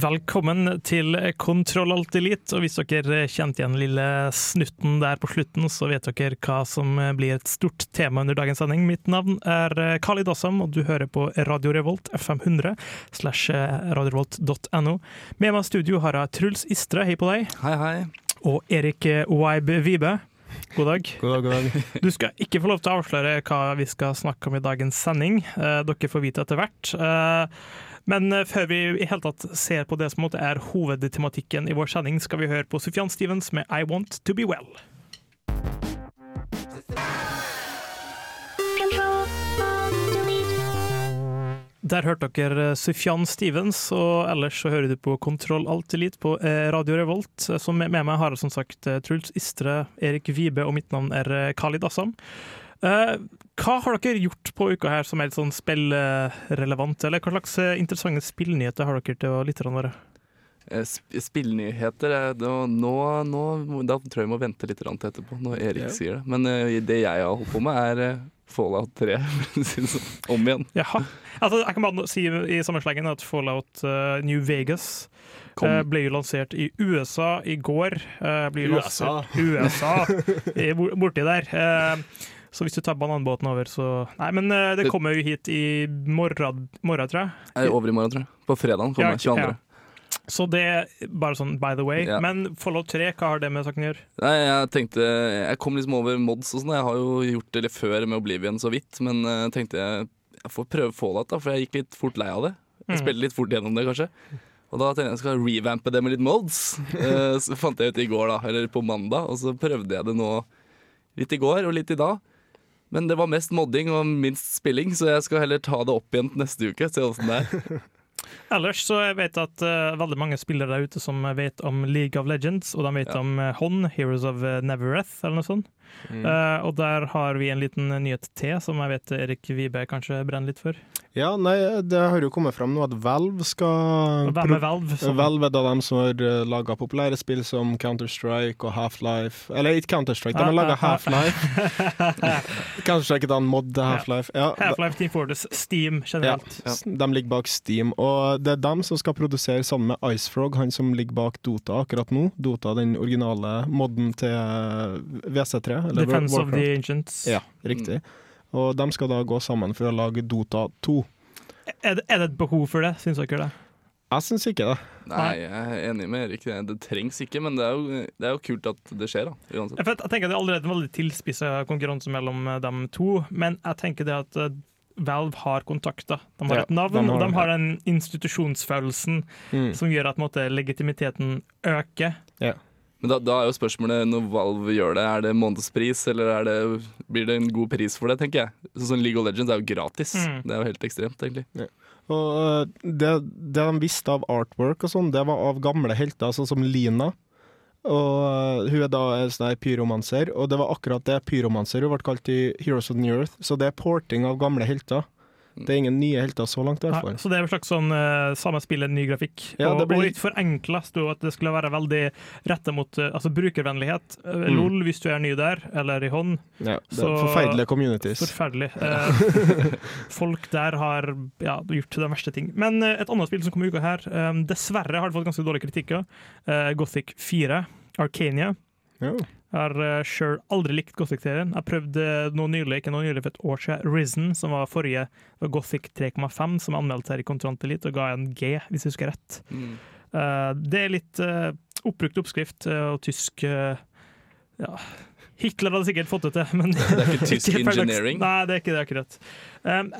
Velkommen til Kontroll Alt Elite. Og hvis dere kjente igjen lille snutten der på slutten, så vet dere hva som blir et stort tema under dagens sending. Mitt navn er Khalid Assam, og du hører på Radio Revolt FM 100 slash radiorevolt.no. Med meg i studio har jeg Truls Istre, hei på deg. Hei, hei. Og Erik Wibe Vibe. God dag. God dag, god dag. Du skal ikke få lov til å avsløre hva vi skal snakke om i dagens sending. Eh, Dere får vite etter hvert. Eh, Men eh, før vi i hele tatt ser på det som er hovedtematikken i vår sending, skal vi høre på Sufjan Stevens med I Want To Be Well. Der hørte dere Sufjan Stevens, og ellers så hører du på Kontroll Alt Elite på eh, Radio Revolt. Som med, meg har jeg som sagt eh, Truls Istre, Erik Vibe, og mitt navn er eh, Khalid Assam. Eh, hva har dere gjort på uka her som er litt sånn spillrelevant, eller hva slags eh, interessante spillnyheter har dere til lytterne våre? Eh, sp- Spillnyheter nå, nå, Da tror jeg vi må vente litt til etterpå, når Erik Ja. sier det. Men det jeg har holdt på med, er Fallout 3. for å si det sånn. Om igjen. Jaha. Altså, jeg kan bare si i samme slengen at Fallout New Vegas Kom. eh, ble jo lansert i USA i går. eh, USA. USA! Borti der. Eh, så hvis du tar bananbåten over, så Nei, men uh, det Det- kommer jo hit i morgen, morgen tror jeg. Er over i morgen, tror jeg. På fredagen kommer Ja, 22. ja. Så det bare sånn by the way. Ja. Men Fallout 3, hva har det med saken å gjøre? Nei, jeg tenkte Jeg kom liksom over mods og sånn. Jeg har jo gjort det litt før med Oblivion så vidt, men eh, jeg tenkte jeg, jeg får prøve Fallout, da, for jeg gikk litt fort lei av det. Jeg mm. spilte litt fort gjennom det, kanskje. Og da tenkte jeg jeg skal revampe det med litt mods. Eh, så fant jeg ut i går, da, eller på mandag, og så prøvde jeg det nå litt i går og litt i dag. Men det var mest modding og minst spilling, så jeg skal heller ta det opp igjen neste uke. Se åssen det er. Ellers så jeg vet at uh, veldig mange spillere der ute som vet om League of Legends, og de vet Ja. om uh, Hon, Heroes of eh, Nevereth, eller noe sånt. Mm. Eh, og der har vi en liten nyhet til, som jeg vet Erik Vibe kanskje brenner litt for. Ja, nei, det har jo kommet fram nå at Valve skal Hvem er Valve? Som, Valve er da de som har laga populære spill som Counter-Strike og Half-Life Eller ikke Counter-Strike, de har laga Half-Life. Counter-Strike er da en mod til Half-Life. Ja, Half-Life Team Fortress, Steam generelt. Ja, De ligger bak Steam, og det er dem som skal produsere sammen med Icefrog, han som ligger bak Dota akkurat nå. Dota, den originale modden til WC3. Eller Defense of the Ancients. Ja, riktig. Og de skal da gå sammen for å lage Dota 2. Er, det, er det et behov for det, syns dere det? Jeg syns ikke det. Nei, jeg er enig med Erik. Det trengs ikke, men det er jo, det er jo kult at det skjer, da. Uansett. Jeg, jeg tenker Det er allerede en veldig tilspissa konkurranse mellom eh, dem to, men jeg tenker det at eh, Valve har kontakter. De har Ja, et navn, de har og de har den institusjonsfølelsen Mm. som gjør at på måte, legitimiteten øker. Men da, da er jo spørsmålet når Valve gjør det, er det månedspris, eller er det, blir det en god pris for det, tenker jeg. Sånn League of Legends er jo gratis. Mm. Det er jo helt ekstremt, egentlig. Og øh, det, det de visste av artwork og sånn, det var av gamle helter, sånn som Lina. Og øh, hun er da en sånn pyromanser, og det var akkurat det pyromanser hun ble kalt i Heroes of the Earth. Så det er porting av gamle helter. Det er ingen nye helter så langt, i hvert fall. så det er et slags sånn uh, samme spillet, ny grafikk. Ja, og, blir og litt- forenkla sto at det skulle være veldig retta mot uh, altså brukervennlighet. Mm. LOL hvis du er ny der, eller i hånd. Ja, det er Så- forferdelige communities. Forferdelig. Uh, folk der har ja, gjort de verste ting. Men et annet spill som kom i uka her, um, dessverre har det fått ganske dårlige kritikker. Gothic 4, Arcania. Ja. Jeg har uh, sjøl aldri likt Gothic-serien. Jeg prøvde noe nylig, ikke noe nylig for et år siden, Risen, som var forrige var Gothic 3,5, som jeg anmeldte her i Kontrant Elite, og ga en G, hvis jeg husker rett. Mm. Eh, det er litt uh, oppbrukt oppskrift eh, og tysk eh, ja. Hitler hadde sikkert fått det til, men Det er ikke tysk Ikke engineering. Nei, det er ikke det akkurat.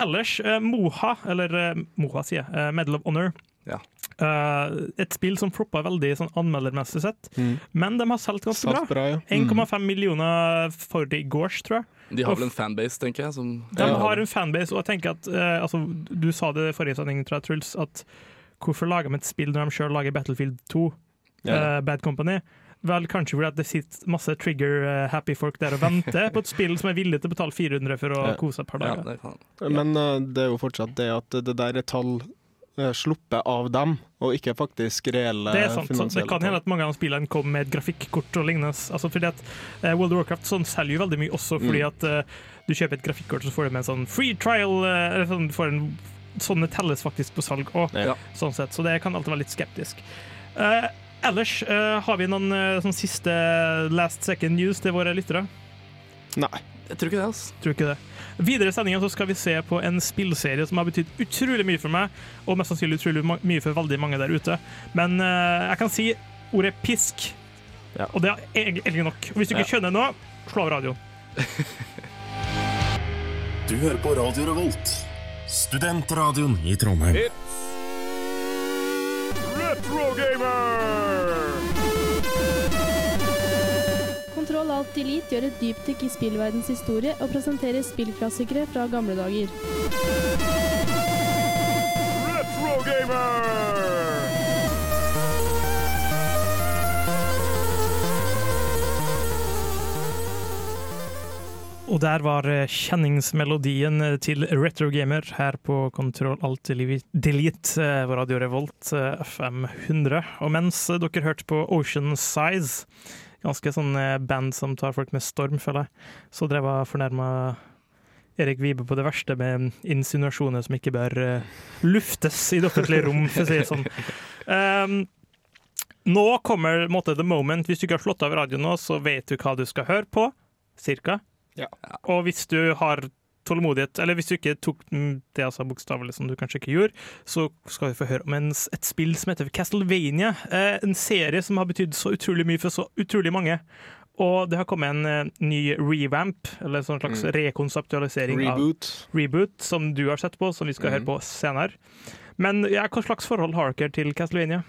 Ellers, eh, Moha, eller eh, Moha sier jeg, eh, Medal of Honor. Ja. Eh, et spill som floppa veldig sånn anmeldermessig sett, Mm. men de har solgt ganske. Satt bra, ja. Mm. 1,5 millioner for det i gårs, tror jeg. De har vel en fanbase, tenker jeg. Som De Ja. har en fanbase, og jeg tenker at uh, altså, Du sa det i forrige sending, tror jeg, Truls, at hvorfor lager de et spill når de sjøl lager Battlefield 2, Ja. uh, Bad Company? Vel, kanskje fordi at det sitter masse trigger-happy folk der og venter på et spill som er villig til å betale 400 for å Ja. kose et par ja, dager. det kan. Men uh, det er jo fortsatt det at det der er tall eh, sluppet av dem, og ikke faktisk reelle Det er sant, så det kan hende at mange av spillene kommer med et grafikkort og lignende. Altså fordi at eh, World of Warcraft sånn selger jo veldig mye også fordi Mm. at uh, du kjøper et grafikkort, så får du med en sånn free trial. eh, eller sånn, får en, sånne telles faktisk på salg òg, Ja. sånn sett. Så det kan alltid være litt skeptisk. Uh, ellers, eh, har vi noen eh, sånn siste last second news til våre lyttere? Nei. Jeg tror ikke det, altså. Tror ikke det. Videre i sendinga så skal vi se på en spillserie som har betydd utrolig mye for meg, og mest sannsynlig utrolig mye for veldig mange der ute. Men uh, jeg kan si ordet pisk, Ja. og det er egentlig nok. Og hvis du ikke skjønner nå, slå av radioen. Du hører på Radio Revolt, studentradioen i Trondheim. Kontroll Alt Elite gjør et dypdykk i spillverdens historie og presenterer spillklassikere fra gamle dager. Retro Gamer! Og der var eh, kjenningsmelodien eh, til Retro Gamer her på Kontroll Alt Delete eh, på Radio Revolt eh, FM 100. Og mens dere hørte på Ocean Size, ganske sånn eh, band som tar folk med storm, føler jeg, så drev jeg fornærma Erik Vibe på det verste med insinuasjoner som ikke bør eh, luftes i det offentlige rom, for å si det sånn. Um, nå kommer måte, the moment. Hvis du ikke har slått av radioen nå, så vet du hva du skal høre på, cirka. Ja. Og hvis du har tålmodighet, eller hvis du ikke tok det altså bokstavelig som du kanskje ikke gjorde, så skal vi få høre om en, et spill som heter Castlevania. Eh, en serie som har betydd så utrolig mye for så utrolig mange. Og det har kommet en eh, ny revamp, eller en sånn slags Mm. rekonseptualisering av Reboot. reboot, som du har sett på, som vi skal Mm. høre på senere. Men ja, hva slags forhold har dere til Castlevania?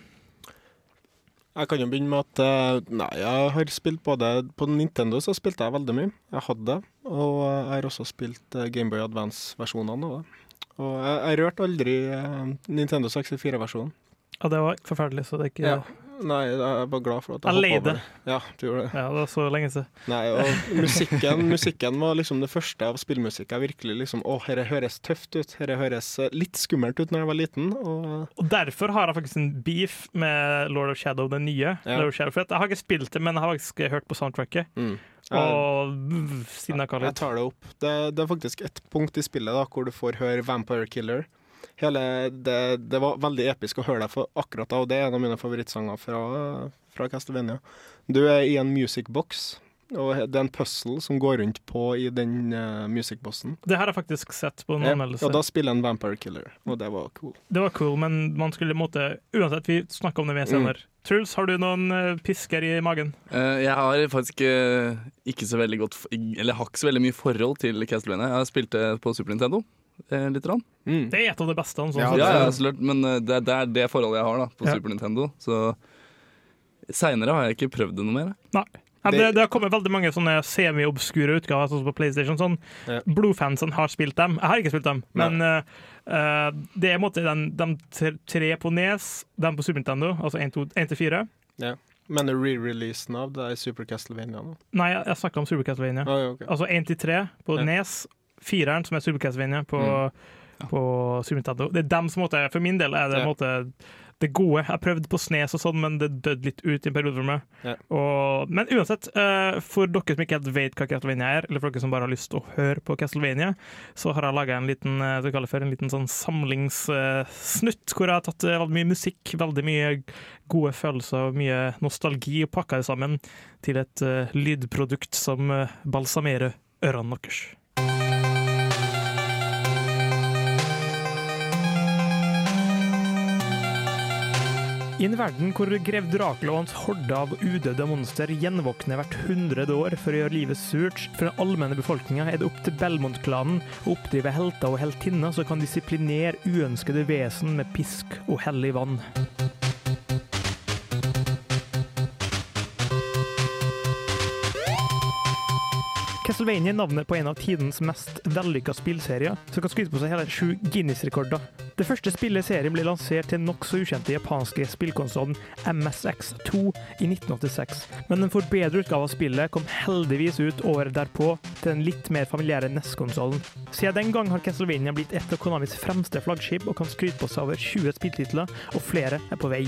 Jeg kan jo begynne med at eh, Nei, jeg har spilt både På Nintendo så spilte jeg veldig mye. Jeg hadde det. Og jeg har også spilt eh, Gameboy Advance-versjonene av det. Og jeg, jeg rørte aldri eh, Nintendo 64-versjonen. Ja, det var forferdelig, så det er ikke Ja. Nei, jeg var glad for at Jeg hoppa over det. Ja, du gjorde det. Ja, det var så lenge siden. Nei, og musikken, musikken var liksom det første av spillmusikk jeg virkelig liksom Å, dette høres tøft ut. Dette høres eh, litt skummelt ut når jeg var liten. Og Og derfor har jeg faktisk en beef med Lord of Shadow, den nye. Ja. Lord of Shadow, for jeg har ikke spilt det, men jeg har faktisk hørt på soundtracket. mm. Og mm, sinna jeg tar det opp. Det, det er faktisk et punkt i spillet da, hvor du får høre Vampire Killer. Hele, det, det var veldig episk å høre deg for akkurat da, og det er en av mine favorittsanger fra, fra Castlevania. Du er i en music box, og det er en puzzle som går rundt på i den uh, musikkbossen. Det her har jeg faktisk sett på en Ja, anmeldelse. og da spiller en Vampire Killer, og det var cool. Det var cool, men man skulle måtte Uansett, vi snakker om det mer Mm. senere. Truls, har du noen uh, pisker i magen? Uh, jeg har faktisk eh, ikke så veldig godt Eller har ikke så veldig mye forhold til Castlevania. Jeg har spilt det på Super Nintendo. Eh, Litt rann. Mm. Det er et av de beste. Sånn, Ja, Ja, ja, så men eh, det, det er det forholdet jeg har da på Ja. Super Nintendo. Så seinere har jeg ikke prøvd det noe mer. Nei. Ja, det, Det- det har kommet veldig mange sånne semi-obskure utgaver sånn som på PlayStation. Sånn. Ja. Blodfansen har spilt dem. Jeg har ikke spilt dem, men eh, eh, det er en måte den, de tre- på Nes, de på Super Nintendo, altså 1-4. Men er re-releasen av det er Super Castlevania nå? Nei, jeg, jeg snakka om Super Castlevania. Ah, ja, ok. Altså 1-3 på Ja. Nes, fireren som er Super Castlevania på, Mm. på Super Nintendo. Det er dem som måtte, For min del er det Ja. måtte, det gode. Jeg prøvde på Snes og sånn, men det døde litt ut i en periode for meg. Ja. Og, men uansett, uh, for dere som ikke helt vet hva Castlevania er, eller for dere som bare har lyst til å høre på Castlevania, så har jeg laga en liten uh, det for en liten sånn samlingssnutt, hvor jeg har tatt uh, veldig mye musikk, veldig mye gode følelser og mye nostalgi, og pakka det sammen til et eh, lydprodukt som eh, balsamerer ørene deres. I en verden hvor grev Dracula og hans horde av udøde monster gjenvåkner hvert hundrede år for å gjøre livet surt for den allmenne befolkninga, er det opp til Belmont-klanen å oppdrive helter og heltinner som kan disiplinere uønskede vesen med pisk og hellig vann. Castlevania er navnet på en av tidens mest vellykka spillserier, som kan skryte på seg hele sju Guinness-rekorder. Det første spillet i serien ble lansert til nokså ukjente japanske spillkonsollen MSX2 i 1986, men en forbedret utgave av spillet kom heldigvis ut året derpå til den litt mer familiære NES-konsollen. Siden den gang har Castlevania blitt et av Konamis fremste flaggskip og kan skryte på seg over 20 spilltitler, og flere er på vei.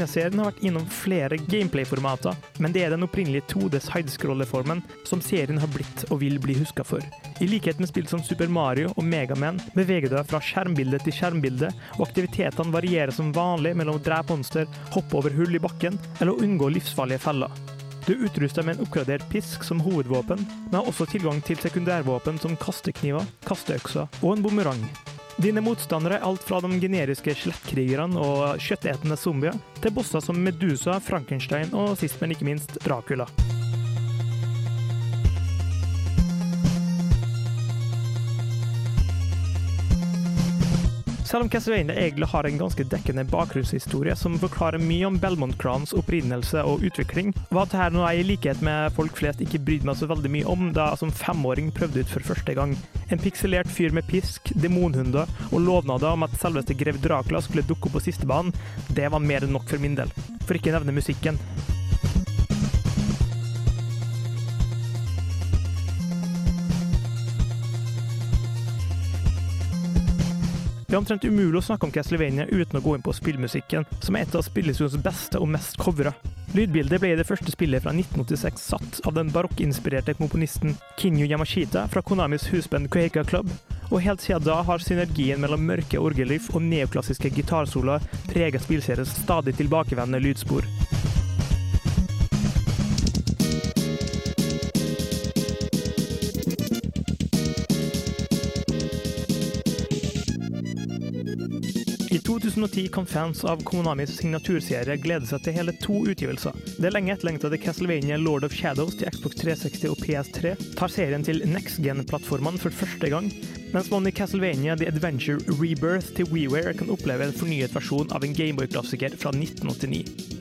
Castlevania-serien har vært innom flere gameplay-formater, men det er den opprinnelige 2Ds sidescroller-formen som serien har blitt og vil bli huska for. I likhet med spill som Super Mario og Megaman beveger du deg fra skjermbilde til skjermbilde, og aktivitetene varierer som vanlig mellom å drepe monster, hoppe over hull i bakken eller å unngå livsfarlige feller. Du er utrusta med en oppgradert pisk som hovedvåpen, men har også tilgang til sekundærvåpen som kastekniver, kasteøkser og en bumerang. Dine motstandere er alt fra de generiske skjelettkrigerne og kjøttetende zombier, til bosser som Medusa, Frankenstein og sist, men ikke minst Dracula. Selv om Castlevania egentlig har en ganske dekkende bakgrunnshistorie som forklarer mye om Belmont-klanens opprinnelse og utvikling, var dette noe jeg i likhet med folk flest ikke brydde meg så veldig mye om da jeg som femåring prøvde ut for første gang. En pikselert fyr med pisk, demonhunder og lovnader om at selveste grev Dracula skulle dukke opp på sistebanen, det var mer enn nok for min del. For ikke å nevne musikken. Det er omtrent umulig å snakke om Castlevania uten å gå inn på spillmusikken, som er et av spillestudioets beste og mest covra. Lydbildet ble i det første spillet fra 1986 satt av den barokkinspirerte komponisten Kinyo Yamashita fra Konamis husband Koeika Club, og helt siden da har synergien mellom mørke orgelriff og neoklassiske gitarsoloer preget spillseriens stadig tilbakevendende lydspor. 2010 kan fans av Konamis signaturserie glede seg til hele to utgivelser. Det lenge etterlengtede Castlevania Lord of Shadows til Xbox 360 og PS3 tar serien til next gen-plattformene for første gang, mens man i Castlevania The Adventure Rebirth til WeWare kan oppleve en fornyet versjon av en Gameboy-klassiker fra 1989.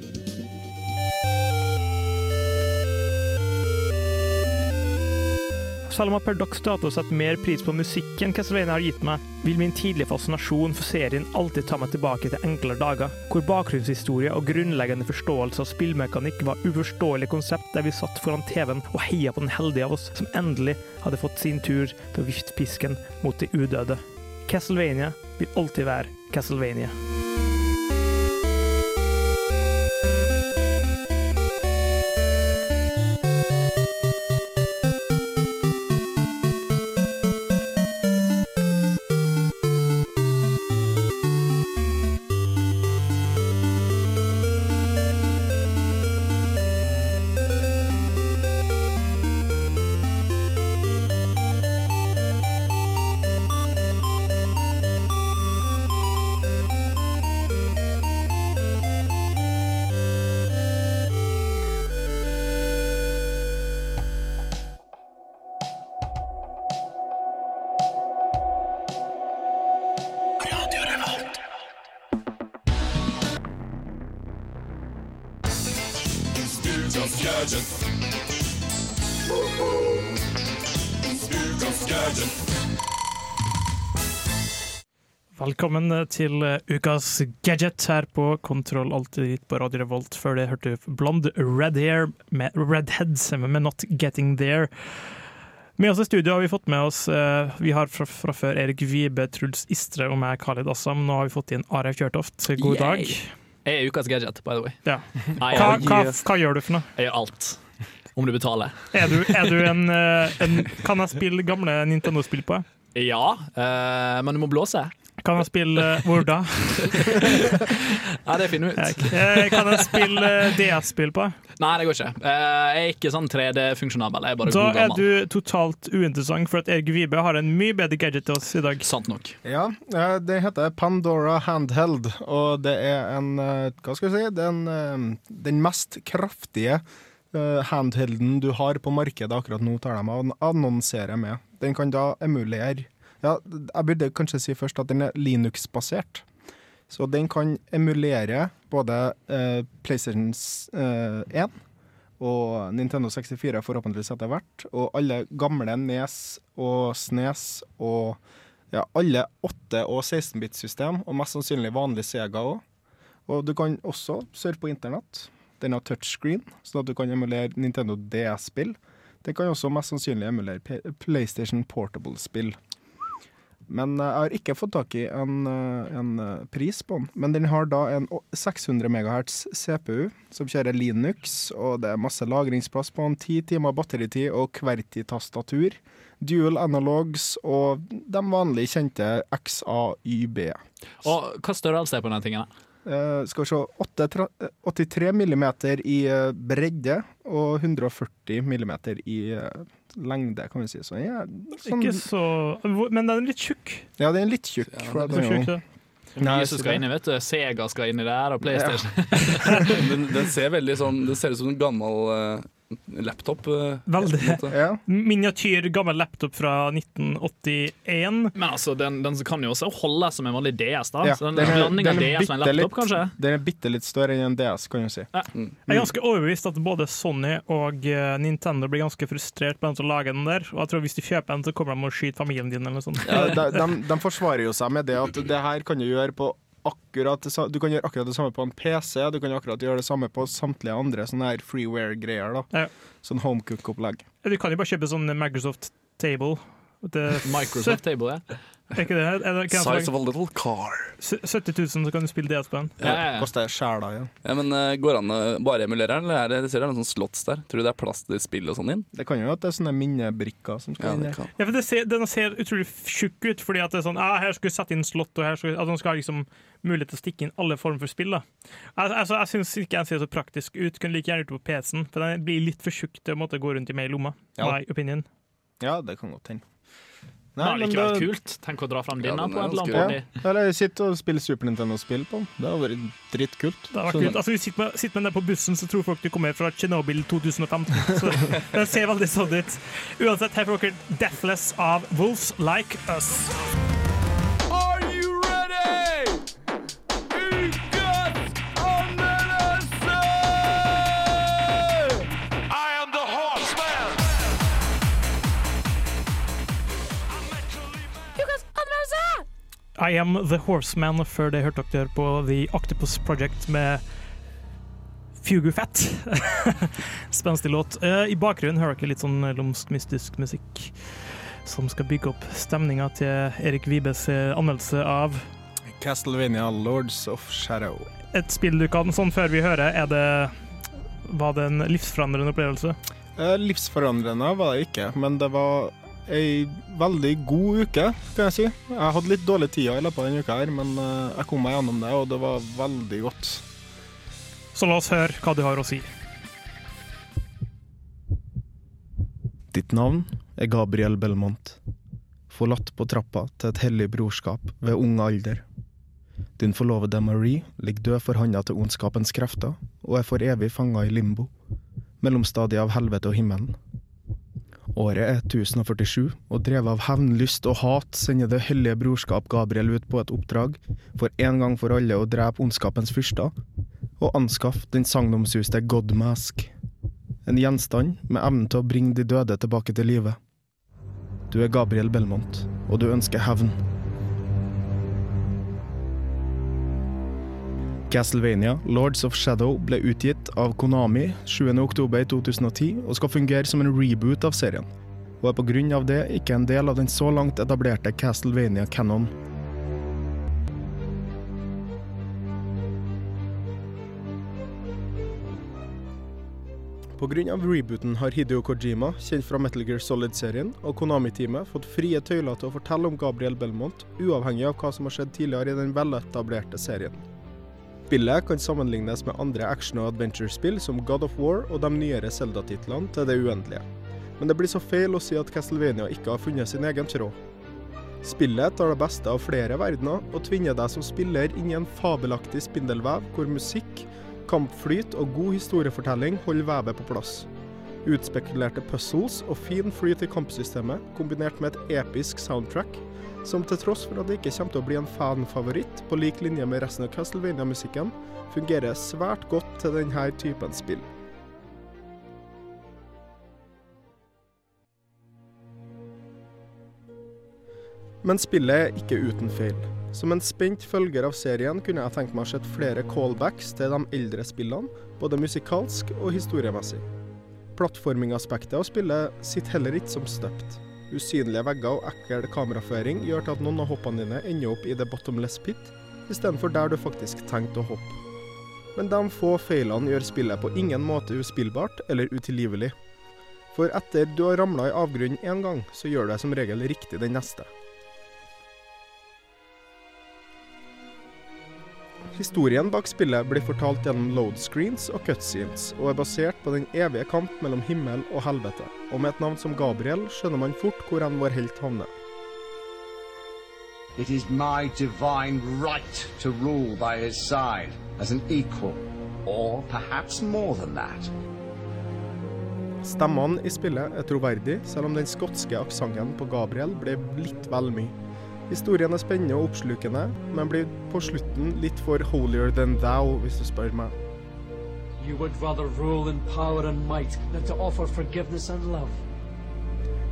Selv om jeg per dags dato setter mer pris på musikken Castlevania har gitt meg, vil min tidlige fascinasjon for serien alltid ta meg tilbake til enklere dager, hvor bakgrunnshistorie og grunnleggende forståelse av spillmekanikk var uforståelige konsept der vi satt foran TV-en og heia på den heldige av oss som endelig hadde fått sin tur til å vifte pisken mot de udøde. Castlevania vil alltid være Castlevania. Velkommen til eh, ukas gadget her på Kontroll Alltid på Radio Revolt. Før det hørte du Blond Red Hair med Redhead med Not Getting There. Med oss i studio har vi fått med oss eh, Vi har fra, fra før Erik Vibe, Truls Istre og meg, Khalid Assam. Nå har vi fått inn Aref Kjørtoft. God Yay. dag. Jeg er ukas gadget, by the way. Ja. Hva, hva, hva gjør du for noe? jeg gjør alt. Om du betaler. Er du, er du en, eh, en Kan jeg spille gamle Nintendo-spill på? Ja, eh, men du må blåse. Kan jeg spille eh, Hvor da? Nei, det finner vi ut. Eh, Kan jeg spille eh, DS-spill på? Nei, det går ikke. Eh, jeg er ikke sånn 3D-funksjonabel. Jeg er bare Da god er du totalt uinteressant, for at Erik Vibe har en mye bedre gadget til oss i dag. Sant nok. Ja, det heter Pandora Handheld, og det er en Hva skal vi si? Det en, eh, den mest kraftige handhelden du har på markedet akkurat nå, tar de og annonserer med. Den kan da emulere Ja, jeg burde kanskje si først at den er Linux-basert. Så den kan emulere både eh, PlayStation eh, 1 og Nintendo 64 forhåpentligvis etter hvert, og alle gamle Nes og Snes og ja, alle 8- og 16-bit-system, og mest sannsynlig vanlig Sega òg. Og du kan også surfe på internett. Den har touchscreen, sånn at du kan emulere Nintendo DS-spill. Den kan også mest sannsynlig emulere PlayStation Portable-spill. Men eh, jeg har ikke fått tak i en, eh, en eh, pris på den. Men den har da en 600 MHz CPU som kjører Linux, og det er masse lagringsplass på den. 10 timer batteritid og QWERTY-tastatur. Dual analogs og de vanlige kjente XAYB. Og hva størrelse er på den tingen? Eh, skal vi se 8, eh, 83 millimeter i bredde og 140 millimeter i eh, lengde, kan vi si. Så ja, sånn, Ikke så Men den er litt tjukk. ja, den er litt tjukk. Ja, for den Så tjukk Mye som skal inn i, vet du. Sega skal inn i det her, og PlayStation. den, den ser veldig sånn Det ser ut som en gammel eh, laptop. eh, Veldig. en. Ja. Miniatyr, gammel laptop fra 1981. Men altså, den, den kan jo også holde som en vanlig DS, da. Ja, Så den, den er- den er DS en laptop, kanskje? Den er bitte litt større enn en DS, kan du si. Jeg er ganske overbevist at både Sony og eh, Nintendo blir ganske frustrert på den som lager den der. Og jeg tror hvis de kjøper den, så kommer de og skyter familien din eller noe sånt. Ja, de, de, de forsvarer jo seg med det at det her kan du gjøre på akkurat det, Du kan gjøre akkurat det samme på en PC, du kan akkurat gjøre det samme på samtlige andre sånne her freeware-greier. da Ja. Sånn homecook-opplegg. Du kan jo bare kjøpe sånn Microsoft Table. Microsoft Table, ja. Er ikke det? Er det ikke Size of a little car. 70 000, så kan du spille DS på den. Ja, ja, ja. Koster ja. Ja, men uh, Går det an å bare emulere den, eller er det, ser det er noen sånne slots der? Tror du det er plass til spill og sånn inn? Det kan jo at det er sånne minnebrikker som skal Ja, inn der. Ja, for det ser, Den ser utrolig tjukk ut, fordi at det er sånn ah, Her skal vi sette inn slott, og her skal altså, Den skal ha liksom mulighet til å stikke inn alle former for spill. da Al altså, Jeg syns ikke den ser så praktisk ut. Kunne like gjerne gjort det på PC-en, for den blir litt for tjukk til å måtte gå rundt i meg i lomma. Ja. My opinion. Ja, det kan godt hende. Det er men likevel vært kult. Tenk å dra fram denne den på et eller Ja. Eller sitte og spille Super Nintendo-spill på den. Det hadde vært dritkult. Det har kult. Altså, sitter med, sitter med den på bussen, så tror folk du kommer fra Tsjernobyl 2015. Så det ser veldig sånn ut. Uansett, her får dere Deathless av Wolves Like Us. I Am The Horseman. Før det hørte dere på The Octopus Project med Fugu Fett. Spenstig låt. Eh, I bakgrunnen hører dere litt sånn lumsk, mystisk musikk som skal bygge opp stemninga til Erik Vibes eh, anmeldelse av Castlevania Lords of Shadow. et spill du kan sånn før vi hører. Er det Var det en livsforandrende opplevelse? Eh, livsforandrende var det ikke, men det var ei veldig god uke, kan jeg si. Jeg hadde litt dårlig tid i løpet av denne uka, her, men eh, jeg kom meg gjennom det, og det var veldig godt. Så la oss høre hva du har å si. Ditt navn er Gabriel Belmont, forlatt på trappa til et hellig brorskap ved ung alder. Din forlovede Marie ligger død for handa til ondskapens krefter og er for evig fanga i limbo, mellomstadiet av helvete og himmelen. Året er 1047, og drevet av hevn, lyst og hat sender det hellige brorskap Gabriel ut på et oppdrag for en gang for alle å drepe ondskapens fyrster og anskaffe den sagnomsuste Godmask. En gjenstand med evnen til å bringe de døde tilbake til live. Du er Gabriel Belmont, og du ønsker hevn. Castlevania Lords of Shadow ble utgitt av Konami 7.10.2010 og skal fungere som en reboot av serien, og er av det ikke en del av den så langt etablerte Castlevania Cannon. Av rebooten har Hideo Kojima, kjent fra Metal Gear Solid-serien, og Konami-teamet fått frie tøyler til å fortelle om Gabriel Belmont, uavhengig av hva som har skjedd tidligere i den veletablerte serien. Spillet kan sammenlignes med andre action- og adventure-spill som God of War og de nyere Zelda-titlene til det uendelige. Men det blir så feil å si at Castlevania ikke har funnet sin egen tråd. Spillet tar det beste av flere verdener og tvinger deg som spiller inn i en fabelaktig spindelvev hvor musikk, Kampflyt og god historiefortelling holder vevet på plass. Utspekulerte puzzles og fin flyt i kampsystemet, kombinert med et episk soundtrack, som til tross for at det ikke kommer til å bli en fanfavoritt på lik linje med resten av Castlevania-musikken, fungerer svært godt til denne typen spill. Men spillet er ikke uten feil. Som en spent følger av serien kunne jeg tenkt meg å sett flere callbacks til de eldre spillene, både musikalsk og historiemessig. Plattformingaspektet av spillet sitter heller ikke som støpt. Usynlige vegger og ekkel kameraføring gjør til at noen av hoppene dine ender opp i the bottomless pit, istedenfor der du faktisk tenkte å hoppe. Men de få feilene gjør spillet på ingen måte uspillbart eller utilgivelig. For etter du har ramla i avgrunnen én gang, så gjør du deg som regel riktig den neste. Historien bak spillet blir fortalt gjennom loadscreens og cutscenes, og er basert på den evige kamp mellom himmel og helvete. Og med et navn som Gabriel skjønner man fort hvor enn vår helt havner. It is my divine right to rule by his side as an equal, or perhaps more than that. Stemmene i spillet er troverdige, selv om den skotske aksenten på Gabriel ble litt vel mye. Historien er spennende og oppslukende, men blir på slutten litt for holier than thou, hvis du spør meg. You would rather rule in power and might than to offer forgiveness and love.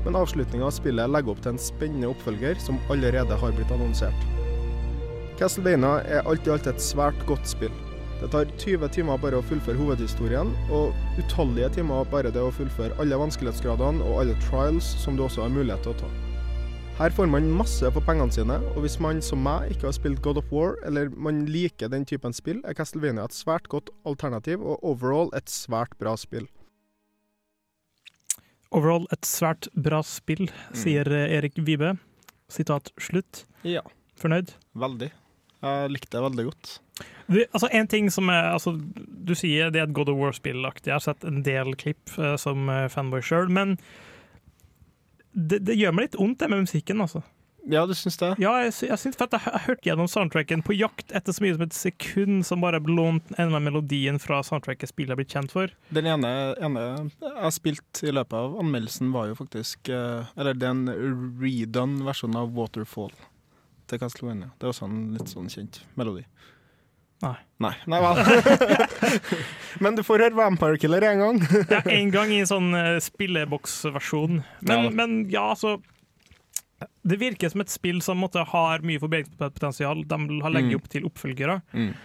Men avslutninga av spillet legger opp til en spennende oppfølger som allerede har blitt annonsert. Castlevania er alt i alt et svært godt spill. Det tar 20 timer bare å fullføre hovedhistorien, og utallige timer bare det å fullføre alle vanskelighetsgradene og alle trials som du også har mulighet til å ta. Her får man masse for pengene sine, og hvis man som meg ikke har spilt God of War, eller man liker den typen spill, er Castlevania et svært godt alternativ, og overall et svært bra spill. Overall et svært bra spill, sier eh, Erik Vibe. Sitat slutt. Ja. Fornøyd? Veldig. Jeg likte det veldig godt. Du, altså en ting som er, altså, Du sier det er et God of War-spillaktig. Jeg har sett en del klipp eh, som eh, fanboy sjøl, men det, det gjør meg litt vondt det med musikken, altså. Ja, du syns det? Ja, jeg, jeg syns for jeg, jeg hørte gjennom soundtracken på jakt etter så mye som et sekund som bare lånt en av melodien fra soundtracket spillet er blitt kjent for. Den ene, ene jeg har spilt i løpet av anmeldelsen, var jo faktisk eh, Eller det er en redone versjon av Waterfall til Castlevania. Det er også en litt sånn kjent melodi. Nei. Nei, Nei vel. Men du får høre Vampire Killer én gang. Ja, en gang i sånn uh, spilleboksversjon. Men, Ja. men ja, altså Det virker som et spill som måtte, har mye forbedringspotensial. De har legger Mm. opp til oppfølgere. Mm.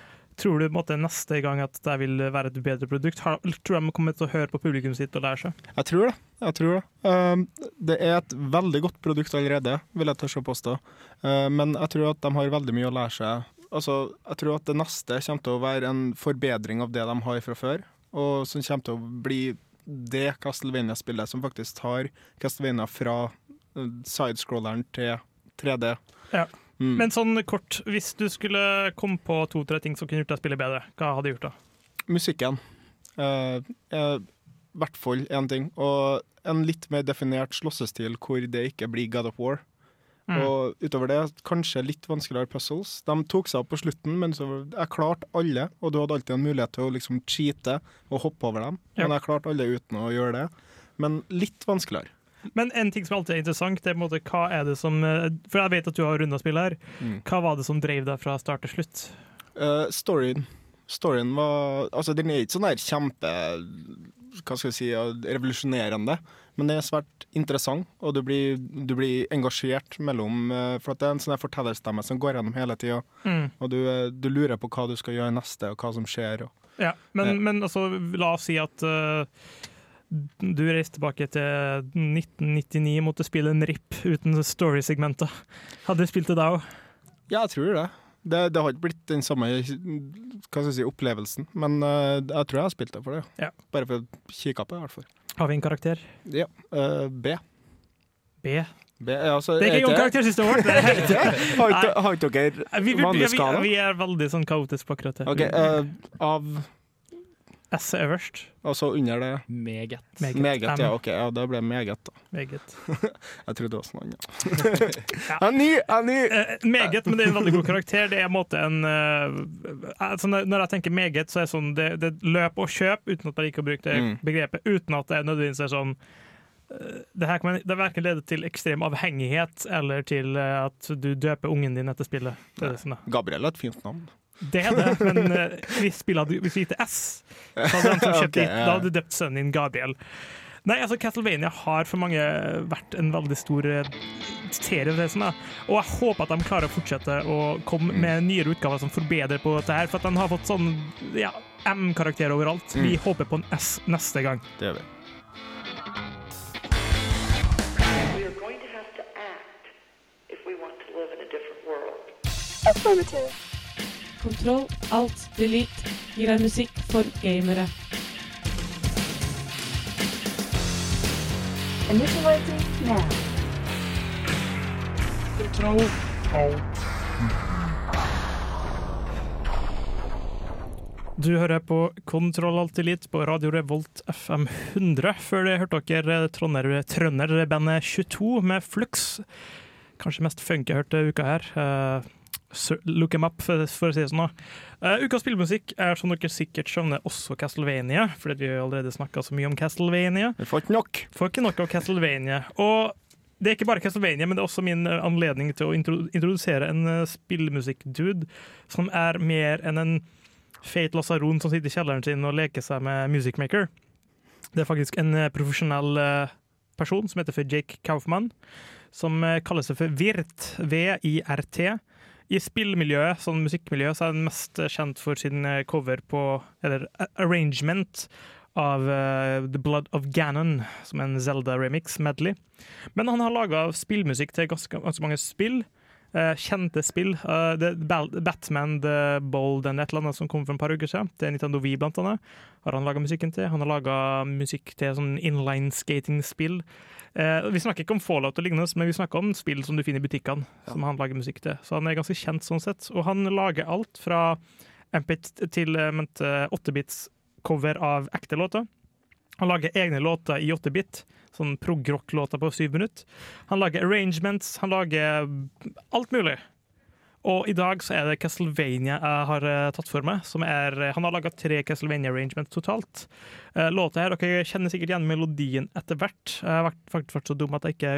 Tror du måtte, neste gang at det vil være et bedre produkt? Har, tror de kommer til å høre på publikum sitt og lære seg? Jeg tror det. Jeg tror det. Um, det er et veldig godt produkt allerede, vil jeg tørre å påstå. Uh, men jeg tror at de har veldig mye å lære seg. Altså, jeg tror at det neste kommer til å være en forbedring av det de har fra før, og som kommer til å bli det Castlevania-spillet som faktisk tar Castlevania fra uh, sidescrolleren til 3D. Ja. Mm. Men sånn kort, hvis du skulle komme på to-tre ting som kunne gjort deg spillet bedre, hva hadde du gjort da? Musikken uh, uh, hvert fall én ting. Og en litt mer definert slåssestil hvor det ikke blir God of War. Mm. Og utover det, kanskje litt vanskeligere puzzles. De tok seg opp på slutten, men så jeg klarte alle. Og du hadde alltid en mulighet til å liksom cheate og hoppe over dem. Ja. Men jeg klarte alle uten å gjøre det. Men litt vanskeligere. Men en ting som alltid er interessant, det er på en måte hva er det som eh, For jeg vet at du har runda spillet her. Mm. Hva var det som drev deg fra start til slutt? Uh, storyen Storyen var Altså, den er ikke sånn der kjempe Hva skal jeg si revolusjonerende, men det er svært interessant, og du blir, du blir engasjert mellom eh, For at det er en sånn fortellerstemme som går gjennom hele tida, Mm. og du, eh, du lurer på hva du skal gjøre neste, og hva som skjer. Og, Ja, men, eh. men altså, la oss si at uh, du reiste tilbake til 1999 og måtte spille en RIP uten story segmentet Hadde du spilt det da òg? ja, jeg tror det. Det, det har ikke blitt den samme hva skal jeg si, opplevelsen, men uh, jeg tror jeg har spilt det for det. Ja. Bare for å kikke på det, i hvert fall. Har vi en karakter? Ja. Uh, B. B? B altså, Det er ikke en karaktersystemet vårt! Er ikke? Har ikke- dere Vi, vi, vi, vanlig vi, skala? vi er veldig sånn kaotiske på akkurat det. OK, uh, av S er øverst. Og så under det Meget. Meget, meget ja. Ok, ja, det ble meget, da. Meget. jeg trodde det var sånn annet. Jeg er ny! Jeg er ny! Eh, meget, men det er en veldig god karakter. Det er en måte en eh, altså når når jeg tenker meget, så er det sånn det, det løp og kjøp, uten at jeg liker å bruke det Mm. begrepet. Uten at det er nødvendigvis er sånn eh, det her kan det verken lede til ekstrem avhengighet eller til at du døper ungen din etter spillet. Det er det sånn. Gabriel er et fint navn. Det er det, men eh, hvis spillet hadde hvis vi gikk til S, så hadde de som kjøpt Ok, dit, ja. da hadde du døpt sønnen din Gabriel. Nei, altså Castlevania har for mange vært en veldig stor eh, serie. det som er. Og jeg håper at de klarer å fortsette å komme med nyere utgaver som forbedrer på dette her. For at de har fått sånn ja, M-karakter overalt. Vi Mm. håper på en S neste gang. Det gjør vi. We are going to have to act if we want to live in a different world. Affirmative. Kontroll, alt, delete gir deg musikk for gamere. Initializing now. Kontroll, alt. Du hører på Kontroll Alt Elite på Radio Revolt FM 100. Før det hørte dere trønder- trønderbandet 22 med Flux. Kanskje mest funky jeg hørte uka her. Eh, look em up, for, for å si det sånn. Uh, Eh, ukas spillmusikk er som dere sikkert skjønner også Castlevania, fordi vi har allerede snakka så mye om Castlevania. Vi får ikke nok. Får ikke nok av Castlevania. Og det er ikke bare Castlevania, men det er også min eh, anledning til å introdusere en uh, spillmusikk-dude som er mer enn en feit lasaron som sitter i kjelleren sin og leker seg med Music Maker. Det er faktisk en eh, profesjonell eh, person som heter for Jake Kaufman, som eh, kaller seg for VIRT, V-I-R-T. I spillmiljøet, sånn musikkmiljø, så er han mest kjent for sin eh, cover på, eller arrangement av uh, The Blood of Ganon, som er en Zelda-remix, medley. Men han har laga spillmusikk til ganske, ganske mange spill. Eh, kjente spill. Eh, Batman The Bold and et eller annet som kom for en par uker siden. Det er Nintendo Wii, blant annet. Har han laga musikken til. Han har laga musikk til sånn inline skating-spill. Eh, vi snakker ikke om Fallout og lignende, men vi snakker om spill som du finner i butikkene. Som han lager musikk til. Så han er ganske kjent sånn sett. Og han lager alt fra MP til eh, ment, eh, 8-bits cover av ekte låter. Han lager egne låter i 8-bit, sånn prog-rock-låter på syv minutter. Han lager arrangements, han lager alt mulig. Og i dag så er det Castlevania jeg har eh, tatt for meg. Er, han har laga tre Castlevania-arrangements totalt. Låter låta her, Dere kjenner sikkert igjen melodien etter hvert. Jeg har faktisk vært så dum at jeg ikke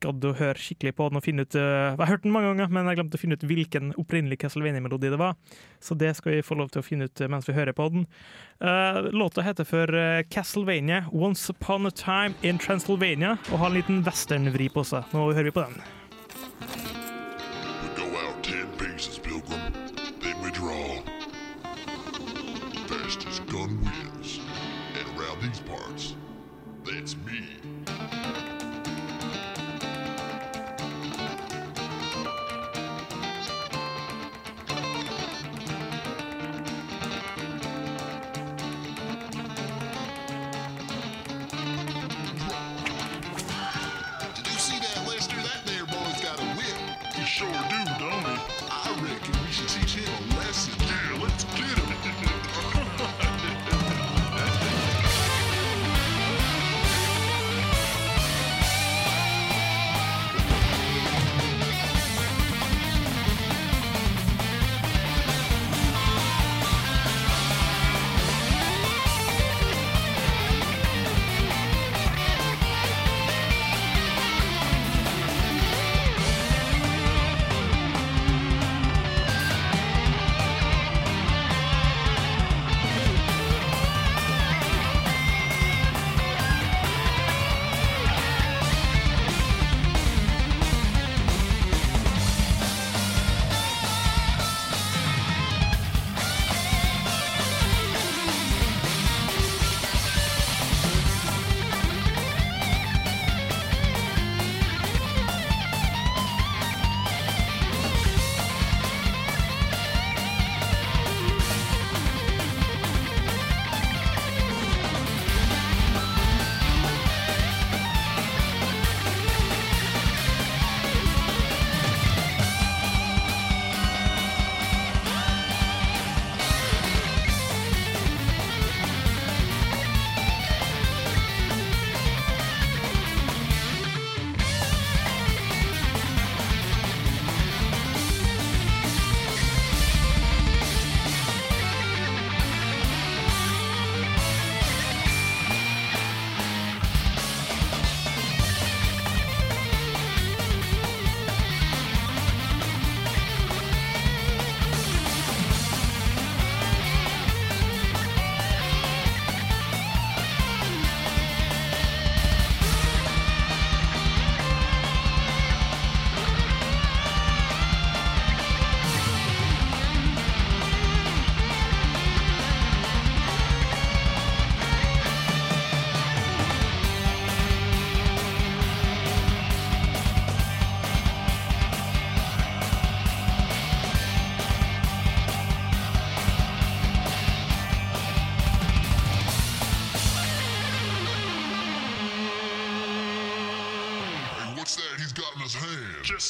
gadd å høre skikkelig på den. og finne ut, eh, Jeg har hørt den mange ganger, men jeg glemte å finne ut hvilken opprinnelig Castlevania-melodi det var. Så det skal vi få lov til å finne ut eh, mens vi hører på den. Eh, låta heter for Castlevania Once Upon a Time in Transylvania og har en liten western-vri på seg. Nå hører vi på den. Gun wins. And around these parts, that's me. shoot.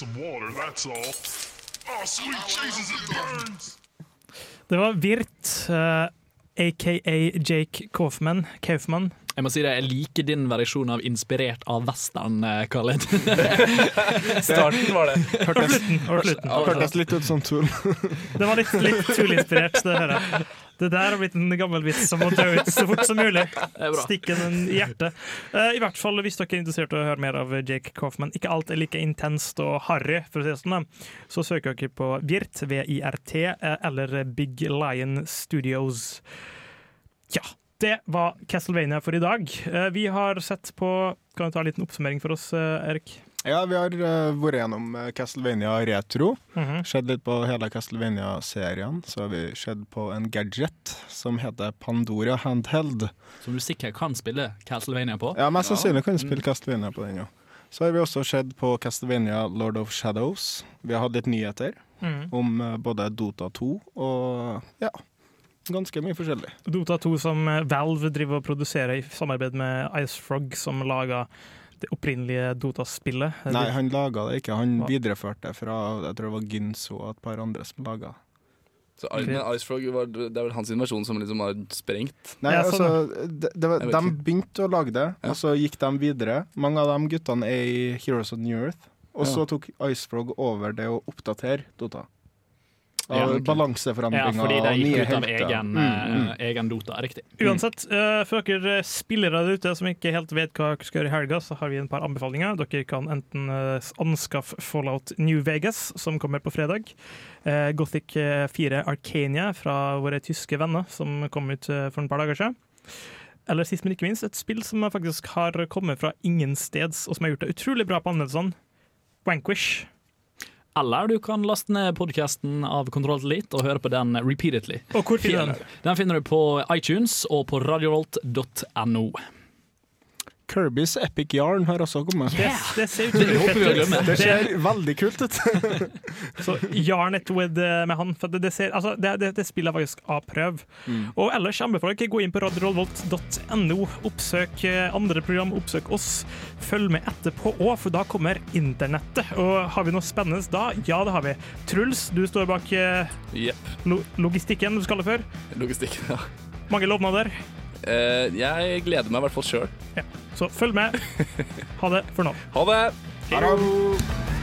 Some water, that's all. Oh, sweet Jesus, it burns! Det var Virt, uh, aka Jake Kaufman. Kaufman. Jeg må si det, jeg liker din versjon av inspirert av western, eh, Khaled. Starten var det. Hørtes, slutten. Hørtes litt ut som Tool. Det var litt, litt Tool-inspirert, det hører jeg. Det der har blitt en gammel vits som må dø ut så fort som mulig. Stikke den i hjertet. Uh, I hvert fall hvis dere er interessert i å høre mer av Jake Kaufman. Ikke alt er like intenst og harry, for å si det sånn, så søker dere på Virt, V-I-R-T, eh, eller Big Lion Studios. Ja, det var Castlevania for i dag. Eh, Vi har sett på Kan du ta en liten oppsummering for oss, eh, Erik? Ja, vi har eh, vært gjennom Castlevania retro. Mhm. Sett litt på hele Castlevania-serien. Så har vi sett på en gadget som heter Pandora Handheld. Som du sikkert kan spille Castlevania på. Ja, Mest sannsynlig kan du Mm. spille Castlevania på den, ja. Så har vi også sett på Castlevania Lord of Shadows. Vi har hatt litt nyheter Mhm. om både Dota 2 og ja, ganske mye forskjellig. Dota 2 som eh, Valve driver og produserer i samarbeid med Icefrog, som laga det opprinnelige Dota-spillet. Nei, han laga det ikke. Han videreførte det fra jeg tror det var Ginso og et par andre som laga Så men Icefrog var, det er vel hans versjon som liksom har sprengt? Nei, sånn, altså, det, det var, De begynte å lage det, Ja. og så gikk de videre. Mange av de guttene er i Heroes of New Earth. Og Ja. så tok Icefrog over det å oppdatere Dota. Ja, Av ok. balanseforandringer Ja, fordi de gikk ut av egen, Mm, mm. eh, egen Dota, riktig. Uansett, uh, for dere spillere der ute som ikke helt vet hva dere skal gjøre i helga, så har vi en par anbefalinger. Dere kan enten eh, anskaffe Fallout New Vegas, som kommer på fredag. Uh, Gothic eh, 4 Arcania fra våre tyske venner, som kom ut for et par dager siden. Eller sist, men ikke minst, et spill som faktisk har kommet fra ingen steds, og som har gjort det utrolig bra på anmeldelsene. Vanquish. Eller du kan laste ned podkasten av Kontroll Elite og høre på den repeatedly. Og hvor finner du den? Den finner du på iTunes og på radiovolt.no. Kirby's Epic Yarn har også kommet. Det, det ser utrolig å ut. Det ser veldig kult ut. Så Yarn it with eh, med han. For det, det, ser, altså, det, det, det spiller faktisk av prøv. Og ellers anbefaler jeg ikke gå inn på radiorollvolt.no. Oppsøk eh, andre program, oppsøk oss. Følg med etterpå òg, for da kommer internettet. Og har vi noe spennende da? Ja, det har vi. Truls, du står bak yep. Lo logistikken du skal det før. Logistikken, Ja. Mange lovnader. Eh, jeg gleder meg i hvert fall sjøl. Ja. Så følg med. Ha det for nå. Ha det! Det.